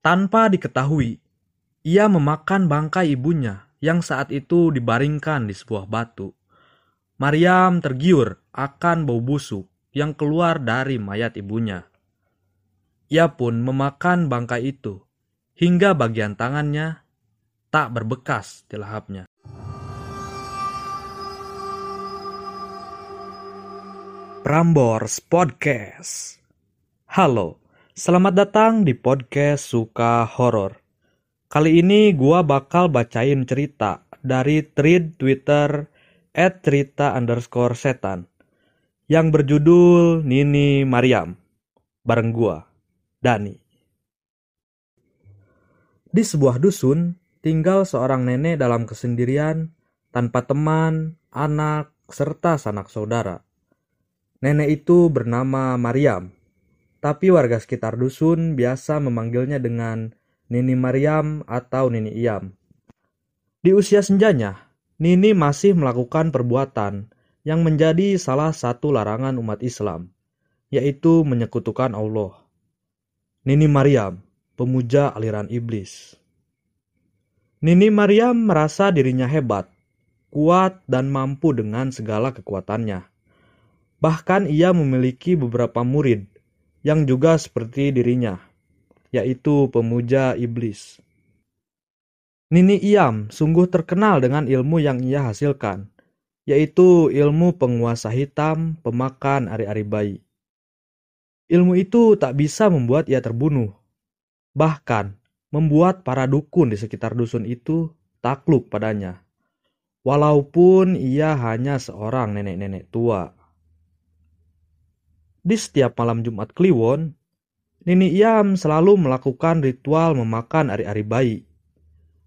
Tanpa diketahui, ia memakan bangkai ibunya yang saat itu dibaringkan di sebuah batu. Maryam tergiur akan bau busuk yang keluar dari mayat ibunya. Ia pun memakan bangkai itu hingga bagian tangannya tak berbekas di lahapnya. Prambors Podcast. Halo, selamat datang di podcast Suka Horor. Kali ini gua bakal bacain cerita dari thread Twitter at cerita underscore setan yang berjudul Nini Mariam bareng gua, Dani. Di sebuah dusun, tinggal seorang nenek dalam kesendirian, tanpa teman, anak, serta sanak saudara. Nenek itu bernama Mariam, tapi warga sekitar dusun biasa memanggilnya dengan Nini Mariam atau Nini Iam. Di usia senjanya, Nini masih melakukan perbuatan yang menjadi salah satu larangan umat Islam, yaitu menyekutukan Allah. Nini Mariam, pemuja aliran iblis. Nini Mariam merasa dirinya hebat, kuat, dan mampu dengan segala kekuatannya. Bahkan ia memiliki beberapa murid yang juga seperti dirinya, yaitu pemuja iblis. Nini Iam sungguh terkenal dengan ilmu yang ia hasilkan, yaitu ilmu penguasa hitam pemakan ari-ari bayi. Ilmu itu tak bisa membuat ia terbunuh. Bahkan, membuat para dukun di sekitar dusun itu takluk padanya. Walaupun ia hanya seorang nenek-nenek tua. Di setiap malam Jumat Kliwon, Nini Iam selalu melakukan ritual memakan ari-ari bayi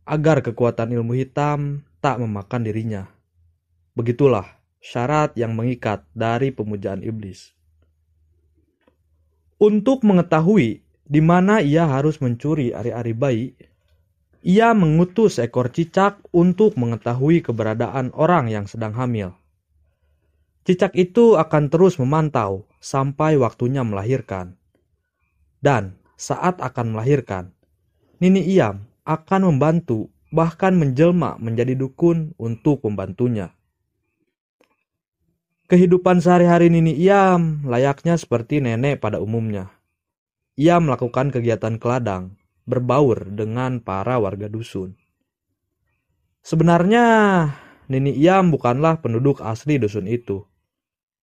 agar kekuatan ilmu hitam tak memakan dirinya. Begitulah syarat yang mengikat dari pemujaan iblis. Untuk mengetahui di mana ia harus mencuri ari-ari bayi, ia mengutus ekor cicak untuk mengetahui keberadaan orang yang sedang hamil. Cicak itu akan terus memantau sampai waktunya melahirkan. Dan saat akan melahirkan, Nini Iam akan membantu bahkan menjelma menjadi dukun untuk membantunya. Kehidupan sehari-hari Nini Iam layaknya seperti nenek pada umumnya. Ia melakukan kegiatan keladang, berbaur dengan para warga dusun. Sebenarnya, Nini Iam bukanlah penduduk asli dusun itu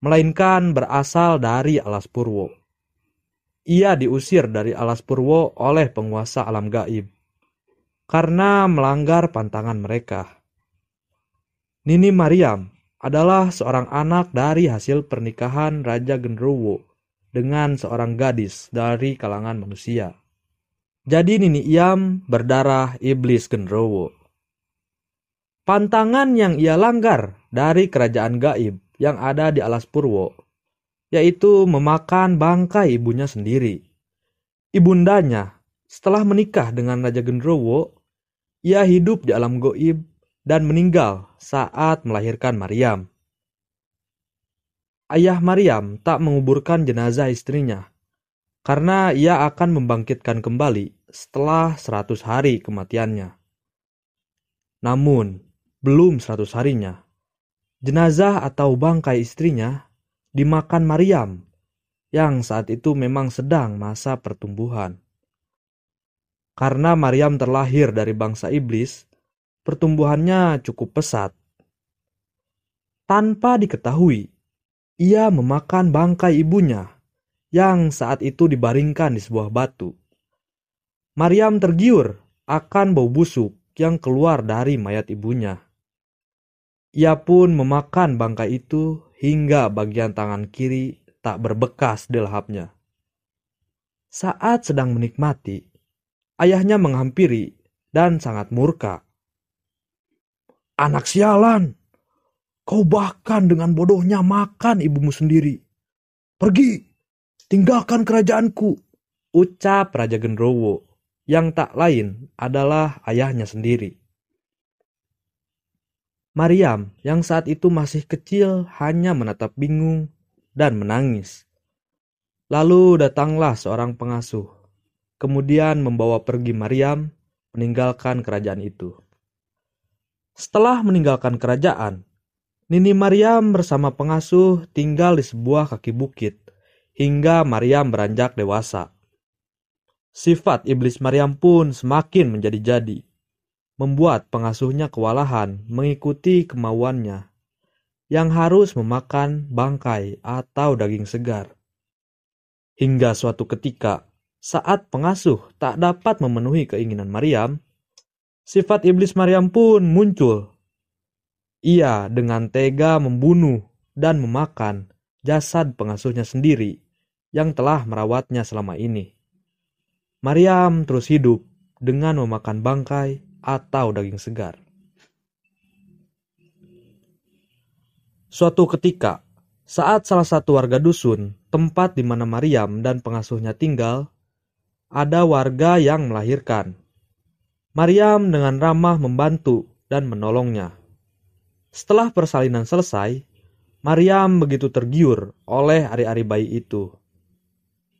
melainkan berasal dari alas purwo. Ia diusir dari alas purwo oleh penguasa alam gaib karena melanggar pantangan mereka. Nini Mariam adalah seorang anak dari hasil pernikahan Raja Genruwo dengan seorang gadis dari kalangan manusia. Jadi Nini Iam berdarah iblis Genruwo. Pantangan yang ia langgar dari kerajaan gaib yang ada di alas Purwo, yaitu memakan bangkai ibunya sendiri. Ibundanya, setelah menikah dengan Raja Gendrowo, ia hidup di alam goib dan meninggal saat melahirkan Maryam. Ayah Maryam tak menguburkan jenazah istrinya, karena ia akan membangkitkan kembali setelah seratus hari kematiannya. Namun, belum seratus harinya, Jenazah atau bangkai istrinya dimakan Maryam yang saat itu memang sedang masa pertumbuhan. Karena Maryam terlahir dari bangsa iblis, pertumbuhannya cukup pesat. Tanpa diketahui, ia memakan bangkai ibunya yang saat itu dibaringkan di sebuah batu. Maryam tergiur akan bau busuk yang keluar dari mayat ibunya. Ia pun memakan bangkai itu hingga bagian tangan kiri tak berbekas di lahapnya. Saat sedang menikmati, ayahnya menghampiri dan sangat murka. Anak sialan, kau bahkan dengan bodohnya makan ibumu sendiri. Pergi, tinggalkan kerajaanku, ucap Raja Gendrowo yang tak lain adalah ayahnya sendiri. Mariam yang saat itu masih kecil hanya menatap bingung dan menangis. Lalu datanglah seorang pengasuh kemudian membawa pergi Maryam meninggalkan kerajaan itu. Setelah meninggalkan kerajaan, Nini Maryam bersama pengasuh tinggal di sebuah kaki bukit hingga Maryam beranjak dewasa. Sifat iblis Maryam pun semakin menjadi-jadi, membuat pengasuhnya kewalahan mengikuti kemauannya yang harus memakan bangkai atau daging segar. Hingga suatu ketika, saat pengasuh tak dapat memenuhi keinginan Maryam, sifat iblis Maryam pun muncul ia dengan tega membunuh dan memakan jasad pengasuhnya sendiri yang telah merawatnya selama ini. Maryam terus hidup dengan memakan bangkai atau daging segar. Suatu ketika, saat salah satu warga dusun, tempat di mana Maryam dan pengasuhnya tinggal, ada warga yang melahirkan. Maryam dengan ramah membantu dan menolongnya. Setelah persalinan selesai, Maryam begitu tergiur oleh ari-ari bayi itu.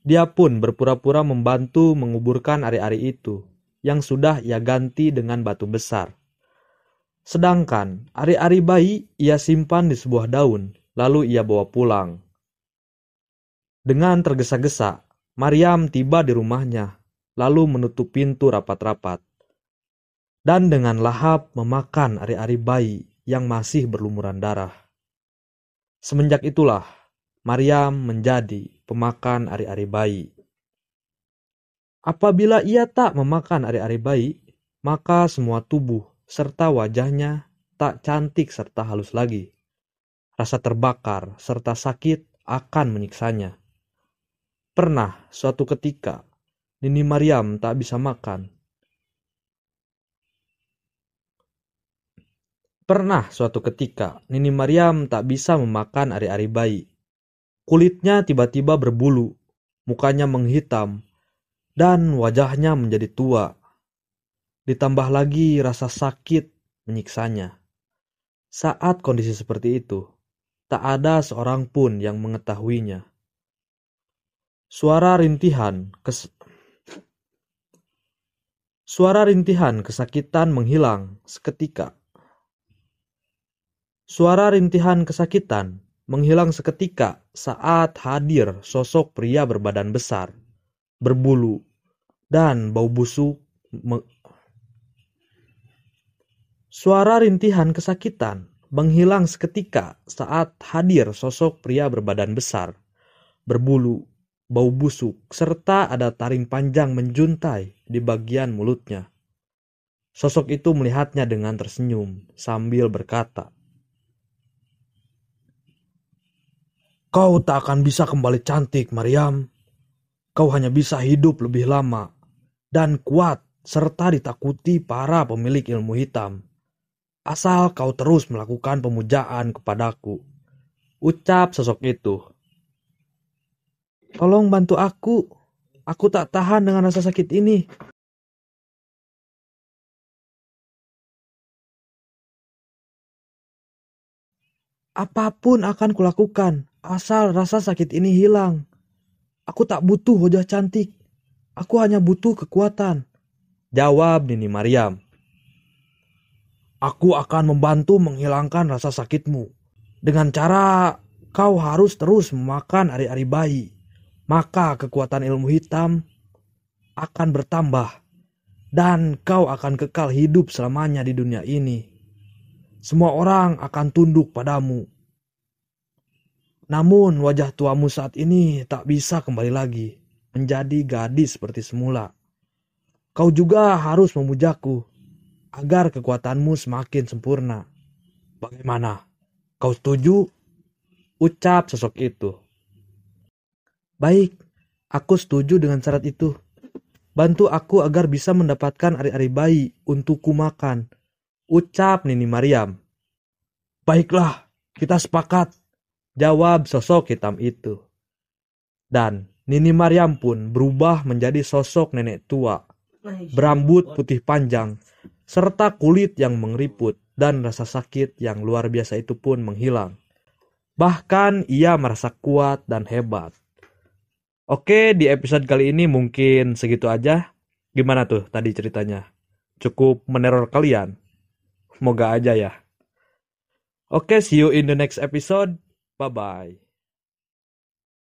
Dia pun berpura-pura membantu menguburkan ari-ari itu, yang sudah ia ganti dengan batu besar. Sedangkan ari-ari bayi ia simpan di sebuah daun, lalu ia bawa pulang. Dengan tergesa-gesa, Maryam tiba di rumahnya, lalu menutup pintu rapat-rapat. Dan dengan lahap memakan ari-ari bayi yang masih berlumuran darah. Semenjak itulah, Maryam menjadi pemakan ari-ari bayi. Apabila ia tak memakan ari-ari bayi, maka semua tubuh serta wajahnya tak cantik serta halus lagi. Rasa terbakar serta sakit akan menyiksanya. Pernah suatu ketika, Nini Maryam tak bisa makan Pernah suatu ketika, Nini Maryam tak bisa memakan ari-ari bayi. Kulitnya tiba-tiba berbulu, mukanya menghitam, dan wajahnya menjadi tua. Ditambah lagi rasa sakit menyiksanya. Saat kondisi seperti itu, tak ada seorang pun yang mengetahuinya. Suara rintihan kes Suara rintihan kesakitan menghilang seketika. Suara rintihan kesakitan menghilang seketika saat hadir sosok pria berbadan besar, berbulu, dan bau busuk. Suara rintihan kesakitan menghilang seketika saat hadir sosok pria berbadan besar, berbulu, bau busuk, serta ada taring panjang menjuntai di bagian mulutnya. Sosok itu melihatnya dengan tersenyum sambil berkata, Kau tak akan bisa kembali cantik, Maryam. Kau hanya bisa hidup lebih lama dan kuat serta ditakuti para pemilik ilmu hitam. Asal kau terus melakukan pemujaan kepadaku. Ucap sosok itu. Tolong bantu aku. Aku tak tahan dengan rasa sakit ini. Apa pun akan kulakukan Asal rasa sakit ini hilang. Aku tak butuh wajah cantik. Aku hanya butuh kekuatan. Jawab Nini Mariam. Aku akan membantu menghilangkan rasa sakitmu. Dengan cara kau harus terus memakan ari-ari bayi. Maka kekuatan ilmu hitam akan bertambah. Dan kau akan kekal hidup selamanya di dunia ini. Semua orang akan tunduk padamu namun wajah tuamu saat ini tak bisa kembali lagi menjadi gadis seperti semula. Kau juga harus memujaku agar kekuatanmu semakin sempurna. Bagaimana? Kau setuju? Ucap sosok itu. Baik, aku setuju dengan syarat itu. Bantu aku agar bisa mendapatkan ari-ari bayi untukku makan. Ucap Nini Mariam. Baiklah, kita sepakat. Jawab sosok hitam itu. Dan Nini Maryam pun berubah menjadi sosok nenek tua, berambut putih panjang, serta kulit yang mengeriput dan rasa sakit yang luar biasa itu pun menghilang. Bahkan ia merasa kuat dan hebat. Oke, di episode kali ini mungkin segitu aja. Gimana tuh tadi ceritanya? Cukup meneror kalian? Semoga aja ya. Oke, see you in the next episode. Bye-bye.